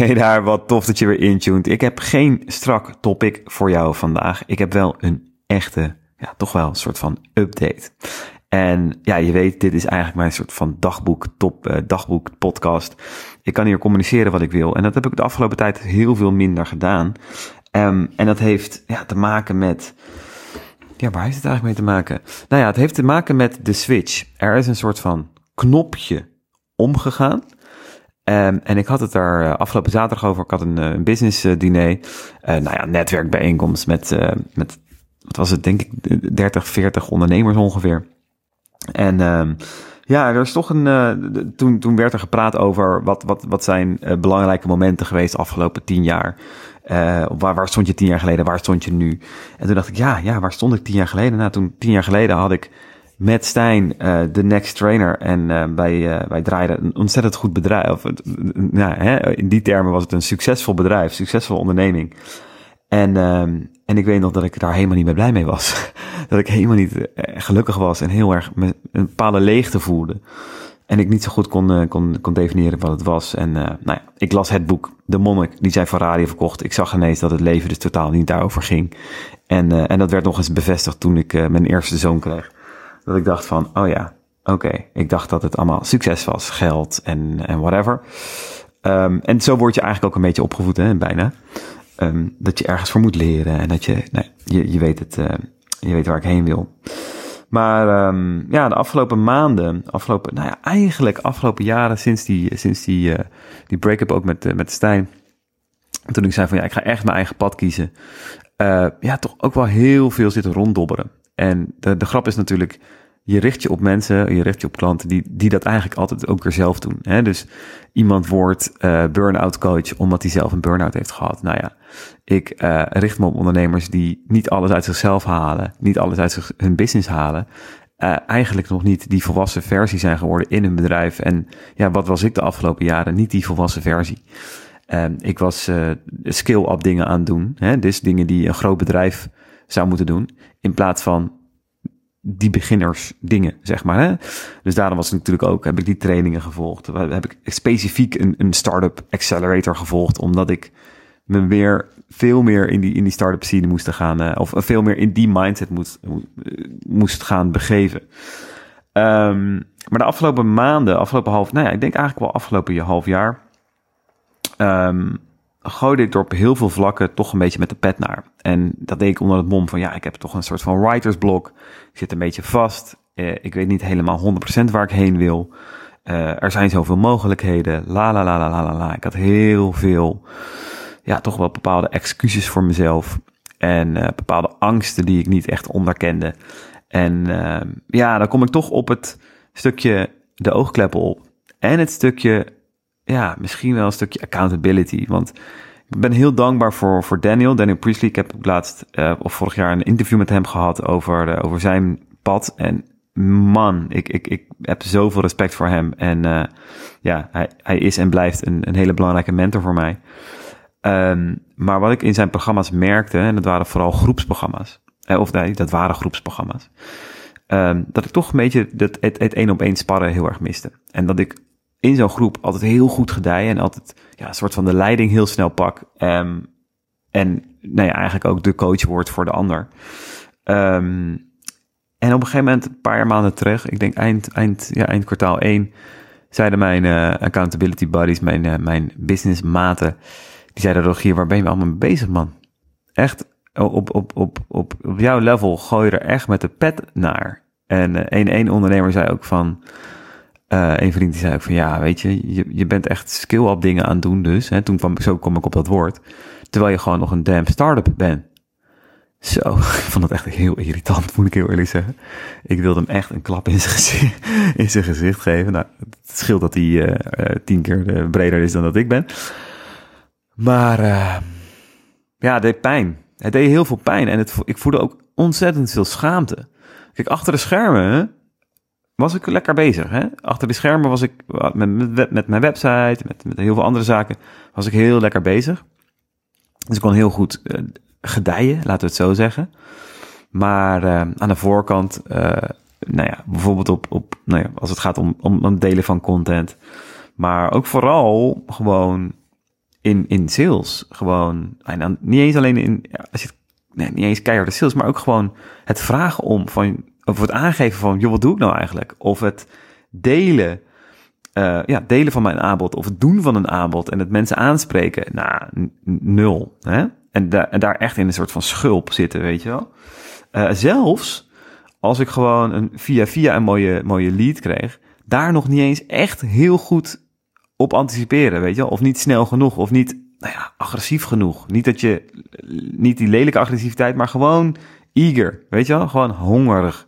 Hey daar, wat tof dat je weer intuned. Ik heb geen strak topic voor jou vandaag. Ik heb wel een echte, ja, toch wel een soort van update. En ja, je weet, dit is eigenlijk mijn soort van dagboek, top uh, dagboek podcast. Ik kan hier communiceren wat ik wil. En dat heb ik de afgelopen tijd heel veel minder gedaan. Um, en dat heeft ja, te maken met. Ja, waar heeft het eigenlijk mee te maken? Nou ja, het heeft te maken met de switch. Er is een soort van knopje omgegaan. Um, en ik had het daar uh, afgelopen zaterdag over. Ik had een, uh, een business uh, diner. nou ja, netwerkbijeenkomst met, met, wat was het, denk ik, 30, 40 ondernemers ongeveer. En um, ja, er is toch een. Toen, toen werd er gepraat over wat, wat, wat zijn belangrijke momenten geweest de afgelopen tien jaar. Waar, waar stond je tien jaar geleden? Waar stond je nu? En toen dacht ik, ja, ja, waar stond ik tien jaar geleden? Nou, toen tien jaar geleden had ik met Stijn de Next Trainer. En wij, wij draaiden een ontzettend goed bedrijf. Of, nou, in die termen was het een succesvol bedrijf, succesvolle onderneming. En, um, en ik weet nog dat ik daar helemaal niet meer blij mee was. dat ik helemaal niet eh, gelukkig was en heel erg een bepaalde leegte voelde. En ik niet zo goed kon, kon, kon definiëren wat het was. En nou ja, ik las het boek De Monnik, die zijn Ferrari verkocht. Ik zag ineens dat het leven dus totaal niet daarover ging. En, en dat werd nog eens bevestigd toen ik mijn eerste zoon kreeg. Dat ik dacht van, oh ja, oké. Ik dacht dat het allemaal succes was, geld en, en whatever. Um, en zo word je eigenlijk ook een beetje opgevoed, hè, bijna. Um, dat je ergens voor moet leren en dat je, je, je weet het, uh, je weet waar ik heen wil. Maar um, ja, de afgelopen maanden, afgelopen, nou ja, eigenlijk afgelopen jaren sinds die, sinds die, uh, die break-up ook met, uh, met Stijn. Toen ik zei van ja, ik ga echt mijn eigen pad kiezen. Ja, toch ook wel heel veel zitten ronddobberen. En de, de grap is natuurlijk, je richt je op mensen, je richt je op klanten die, die dat eigenlijk altijd ook weer zelf doen. Hè? Dus iemand wordt uh, burn-out coach omdat hij zelf een burn-out heeft gehad. Nou ja, ik uh, richt me op ondernemers die niet alles uit zichzelf halen, niet alles uit zich, hun business halen. Uh, eigenlijk nog niet die volwassen versie zijn geworden in hun bedrijf. En ja, wat was ik de afgelopen jaren? Niet die volwassen versie. ik was skill-up dingen aan het doen. Hè? Dus dingen die een groot bedrijf zou moeten doen. In plaats van die beginners dingen, zeg maar. Hè? Dus daarom was het natuurlijk ook, heb ik die trainingen gevolgd. Heb ik specifiek een, een startup accelerator gevolgd, omdat ik me weer veel meer in die, in die start-up scene moest gaan, uh, of veel meer in die mindset moest, moest gaan begeven. Um, maar de afgelopen maanden, afgelopen half, nou ja, ik denk eigenlijk wel afgelopen half jaar, um, gooide ik door op heel veel vlakken toch een beetje met de pet naar. En dat deed ik onder het mom van ja, ik heb toch een soort van writersblok. Ik zit een beetje vast. Eh, ik weet niet helemaal 100% waar ik heen wil. Uh, er zijn zoveel mogelijkheden. La la la la la la. Ik had heel veel, ja, toch wel bepaalde excuses voor mezelf. En uh, bepaalde angsten die ik niet echt onderkende. En uh, ja, dan kom ik toch op het stukje de oogkleppen op. En het stukje ja, misschien wel een stukje accountability. Want ik ben heel dankbaar voor, voor Daniel, Daniel Priestley. Ik heb laatst, uh, of vorig jaar, een interview met hem gehad over, over zijn pad. En man, ik, ik, ik heb zoveel respect voor hem. En uh, ja, hij, hij is en blijft een, een hele belangrijke mentor voor mij. Um, maar wat ik in zijn programma's merkte, en dat waren vooral groepsprogramma's. of nee, dat waren groepsprogramma's. Um, dat ik toch een beetje dat, het, het één op één sparren heel erg miste. En dat ik in zo'n groep altijd heel goed gedijen en altijd ja, een soort van de leiding heel snel pak. Um, en nou ja, eigenlijk ook de coach wordt voor de ander. Um, en op een gegeven moment, een paar maanden terug, ik denk eind, eind, ja, eind kwartaal 1, zeiden mijn uh, accountability buddies, mijn, uh, mijn businessmaten, die zeiden, Rogier, waar ben je allemaal mee bezig, man? Echt, op, op, op, op, op jouw level gooi je er echt met de pet naar. En uh, een, een ondernemer zei ook van, uh, een vriend die zei ook van ja, weet je, je, je bent echt skill-up dingen aan het doen dus. Hè, toen kwam, zo kom ik op dat woord. Terwijl je gewoon nog een damn start-up bent. Zo, ik vond dat echt heel irritant, moet ik heel eerlijk zeggen. Ik wilde hem echt een klap in zijn gezicht, in zijn gezicht geven. Nou, het scheelt dat hij uh, uh, tien keer breder is dan dat ik ben. Maar ja, het deed pijn. Het deed heel veel pijn en het, ik voelde ook ontzettend veel schaamte. Kijk, achter de schermen was ik lekker bezig. Hè? Achter de schermen was ik met, met, mijn website, met, met heel veel andere zaken, was ik heel lekker bezig. Dus ik kon heel goed uh, gedijen, laten we het zo zeggen. Maar uh, aan de voorkant, uh, nou ja, bijvoorbeeld op, op nou ja, als het gaat om, om, delen van content. Maar ook vooral gewoon in, in sales. Gewoon, en dan niet eens alleen in, als je nee, niet eens keiharde sales, maar ook gewoon het vragen om van, of het aangeven van, joh, wat doe ik nou eigenlijk? Of het delen, uh, ja, delen van mijn aanbod, of het doen van een aanbod en het mensen aanspreken. Nou, nul. Hè? En, da en daar echt in een soort van schulp zitten, weet je wel. Uh, zelfs als ik gewoon een, via via een mooie, mooie lead kreeg, daar nog niet eens echt heel goed op anticiperen, weet je wel? Of niet snel genoeg, of niet nou ja, agressief genoeg. Niet dat je, niet die lelijke agressiviteit, maar gewoon eager, weet je wel? Gewoon hongerig.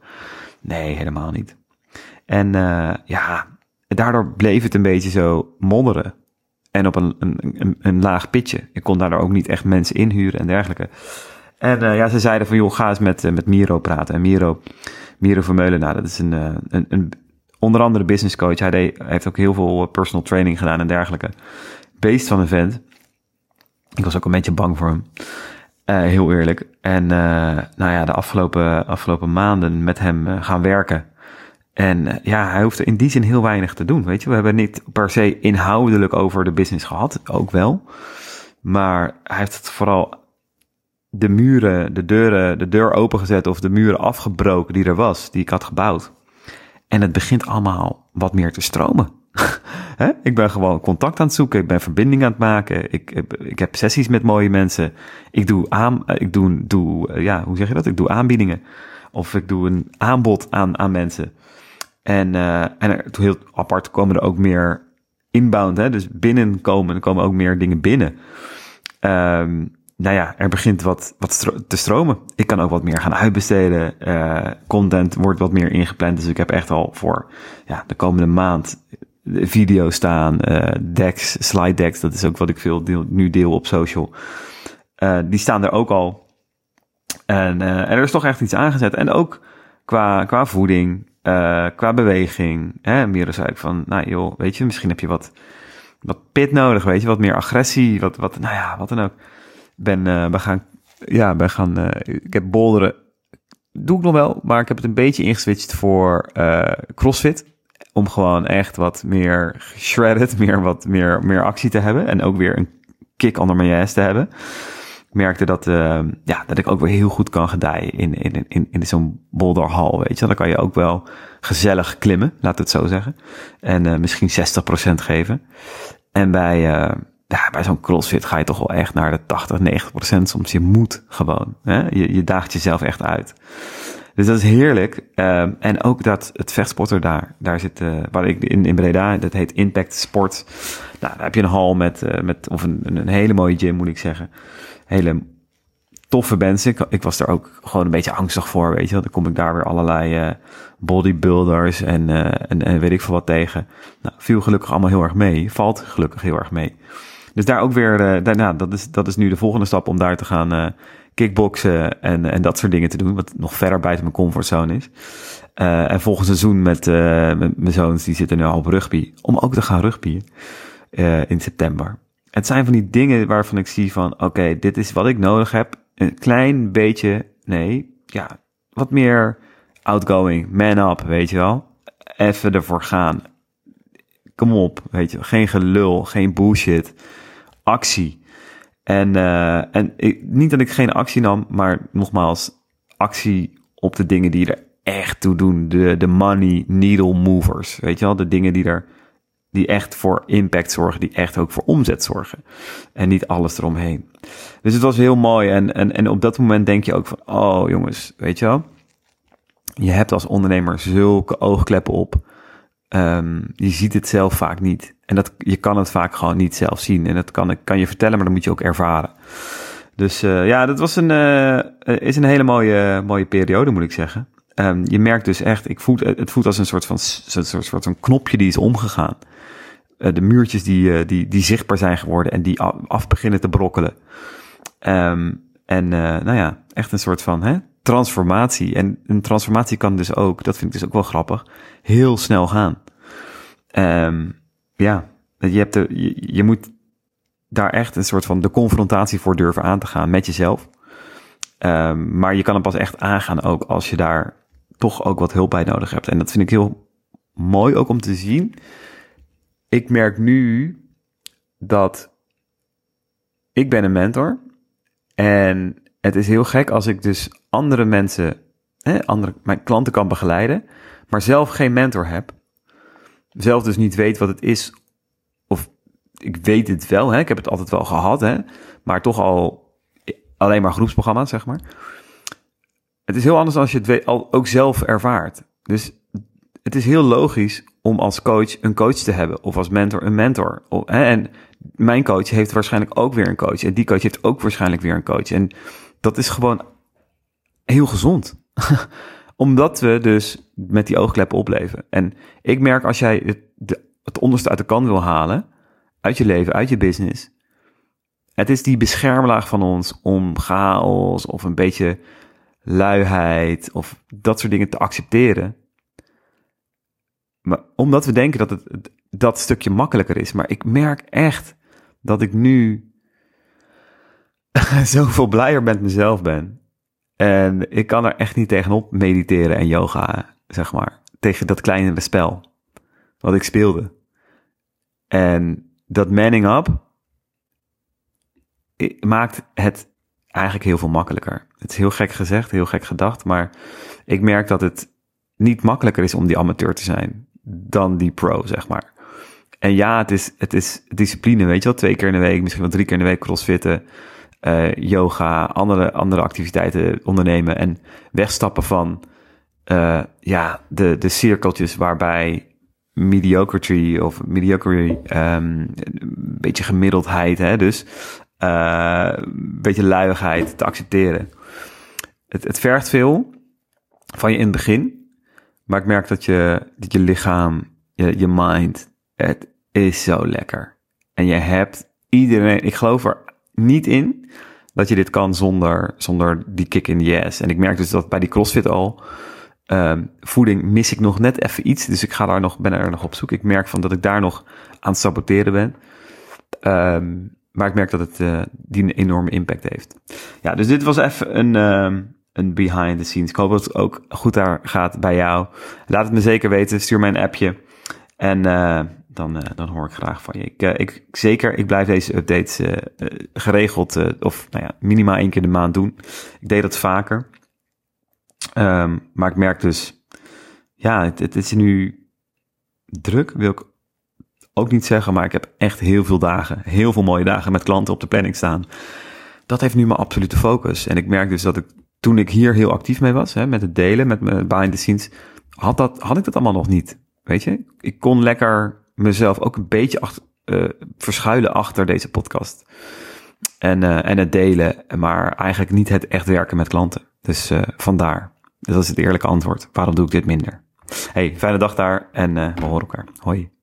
Nee, helemaal niet. En uh, ja, daardoor bleef het een beetje zo modderen. En op een, een, een, laag pitje. Ik kon daardoor ook niet echt mensen inhuren en dergelijke. En uh, ja, ze zeiden van, joh, ga eens met, uh, met Miro praten. En Miro, Miro Vermeulen, nou, dat is een, een, een, onder andere business coach. Hij, hij heeft ook heel veel personal training gedaan en dergelijke. Beest van een vent. Ik was ook een beetje bang voor hem. Uh, heel eerlijk. En uh, nou ja, de afgelopen, afgelopen maanden met hem uh, gaan werken. En ja, hij hoefde in die zin heel weinig te doen. Weet je, we hebben niet per se inhoudelijk over de business gehad. Ook wel. Maar hij heeft het vooral de muren, de deuren, de deur opengezet of de muren afgebroken die er was, die ik had gebouwd. En het begint allemaal wat meer te stromen. ik ben gewoon contact aan het zoeken. Ik ben verbinding aan het maken. Ik, ik heb sessies met mooie mensen. Ik doe aan, ik doe, doe, ja, hoe zeg je dat? Ik doe aanbiedingen. Of ik doe een aanbod aan, aan mensen. En, uh, en er, heel apart komen er ook meer inbound, hè? dus binnenkomen. Er komen ook meer dingen binnen. Um, nou ja, er begint wat, wat te stromen. Ik kan ook wat meer gaan uitbesteden. Content wordt wat meer ingepland. Dus ik heb echt al voor ja, de komende maand video's staan. Uh, decks, slide decks. Dat is ook wat ik veel nu deel op social. Uh, die staan er ook al. En, en, er is toch echt iets aangezet. En ook qua, qua voeding, qua beweging. Hè, Mira zei ik van, nou joh, weet je, misschien heb je wat, wat pit nodig, weet je, wat meer agressie, wat, wat, nou ja, wat dan ook ben, we gaan, ja, we gaan, ik heb bolderen, doe ik nog wel, maar ik heb het een beetje ingeswitcht voor CrossFit. Om gewoon echt wat meer shredded, meer, wat meer, meer actie te hebben. En ook weer een kick onder mijn ass te hebben. Ik merkte dat, uh, ja, dat ik ook weer heel goed kan gedijen in, in, in, in zo'n boulderhal, weet je. Dan kan je ook wel gezellig klimmen, laat het zo zeggen. En uh, misschien 60% geven. En bij, uh, ja, bij zo'n crossfit ga je toch wel echt naar de 80, 90 procent. Soms je moet gewoon. Hè? Je, je daagt jezelf echt uit. Dus dat is heerlijk. Um, en ook dat het vechtsporter daar, daar zit, uh, waar ik in, in Breda, dat heet Impact Sport. Nou, daar heb je een hal met, uh, met of een, een hele mooie gym, moet ik zeggen. Hele toffe mensen. Ik, ik was er ook gewoon een beetje angstig voor, weet je Dan kom ik daar weer allerlei uh, bodybuilders en, en, weet ik veel wat tegen. Nou, viel gelukkig allemaal heel erg mee. Valt gelukkig heel erg mee. Dus daar ook weer, uh, daarna, dat, is, dat is nu de volgende stap om daar te gaan kickboksen en, en dat soort dingen te doen. Wat nog verder buiten mijn comfortzone is. Uh, en volgend seizoen met, met mijn zoons, die zitten nu al op rugby. Om ook te gaan rugbyen in september. Het zijn van die dingen waarvan ik zie van, oké, dit is wat ik nodig heb. Een klein beetje, nee, ja, wat meer outgoing, man up, weet je wel. Even ervoor gaan. Kom op, weet je, geen gelul, geen bullshit actie. En, uh, en ik, niet dat ik geen actie nam, maar nogmaals, actie op de dingen die er echt toe doen. De, de money needle movers. Weet je wel, de dingen die er die echt voor impact zorgen, die echt ook voor omzet zorgen. En niet alles eromheen. Dus het was heel mooi. En, en, en op dat moment denk je ook van, oh jongens, weet je wel. Je hebt als ondernemer zulke oogkleppen op. Um, je ziet het zelf vaak niet. En dat, je kan het vaak gewoon niet zelf zien. En dat kan, kan je vertellen, maar dan moet je ook ervaren. Dus uh, ja, dat was een, uh, is een hele mooie, mooie periode, moet ik zeggen. Um, je merkt dus echt, ik voel, het voelt als een soort van, soort, soort, soort van knopje die is omgegaan. Uh, de muurtjes die, die, die zichtbaar zijn geworden en die af beginnen te brokkelen. Um, en nou ja, echt een soort van hè, transformatie. En een transformatie kan dus ook, dat vind ik dus ook wel grappig, heel snel gaan. Um, ja, je, hebt de, je, je, moet daar echt een soort van de confrontatie voor durven aan te gaan met jezelf. Um, maar je kan hem pas echt aangaan ook als je daar toch ook wat hulp bij nodig hebt. En dat vind ik heel mooi ook om te zien. Ik merk nu dat ik ben een mentor. En het is heel gek als ik dus andere mensen, hè, andere, mijn klanten kan begeleiden, maar zelf geen mentor heb. Zelf dus niet weet wat het is. Of ik weet het wel, hè, ik heb het altijd wel gehad, hè, maar toch al alleen maar groepsprogramma's, zeg maar. Het is heel anders als je het al, ook zelf ervaart. Dus het is heel logisch om als coach een coach te hebben of als mentor een mentor. En mijn coach heeft waarschijnlijk ook weer een coach en die coach heeft ook waarschijnlijk weer een coach. En dat is gewoon heel gezond. Omdat we dus met die oogkleppen opleven. En ik merk als jij het, het onderste uit de kan wil halen, uit je leven, uit je business. Het is die beschermlaag van ons om chaos of een beetje luiheid of dat soort dingen te accepteren. Maar omdat we denken dat het dat stukje makkelijker is. Maar ik merk echt dat ik nu zoveel blijer met mezelf ben. En ik kan er echt niet tegenop mediteren en yoga, zeg maar. Tegen dat kleine spel wat ik speelde. En dat manning up maakt het eigenlijk heel veel makkelijker. Het is heel gek gezegd, heel gek gedacht, maar ik merk dat het niet makkelijker is om die amateur te zijn dan die pro, zeg maar. En ja, het is, het is discipline, weet je wel. Twee keer in de week, misschien wel drie keer in de week crossfitten, uh, yoga, andere, andere activiteiten ondernemen en wegstappen van uh, ja, de, de cirkeltjes waarbij mediocrity of mediocre, um, een beetje gemiddeldheid, hè, dus uh, een beetje luiigheid te accepteren. Het, het vergt veel van je in het begin, maar ik merk dat je, dat je lichaam, je, je mind, het is zo lekker. En je hebt iedereen, ik geloof er niet in dat je dit kan zonder, zonder die kick in the ass. En ik merk dus dat bij die CrossFit al, um, voeding mis ik nog net even iets. Dus ik ga daar nog, ben er nog op zoek. Ik merk van dat ik daar nog aan het saboteren ben. Um, maar ik merk dat het uh, die een enorme impact heeft. Ja, dus dit was even een, um, een behind the scenes. Ik hoop dat het ook goed daar gaat bij jou. Laat het me zeker weten. Stuur mij een appje. En uh, dan, uh, dan hoor ik graag van je. Ik, uh, ik, zeker, ik blijf deze updates geregeld, of nou ja, minimaal één keer de maand doen. Ik deed dat vaker. Um, maar ik merk dus, ja, het, het is nu druk, wil ik ook niet zeggen, maar ik heb echt heel veel dagen, heel veel mooie dagen met klanten op de planning staan. Dat heeft nu mijn absolute focus. En ik merk dus dat ik toen ik hier heel actief mee was, hè, met het delen, met mijn behind the scenes, had, dat, had ik dat allemaal nog niet. Weet je, ik kon lekker mezelf ook een beetje achter, uh, verschuilen achter deze podcast. En, uh, en het delen, maar eigenlijk niet het echt werken met klanten. Dus uh, vandaar. Dat is het eerlijke antwoord. Waarom doe ik dit minder? Hey, fijne dag daar en we horen elkaar. Hoi.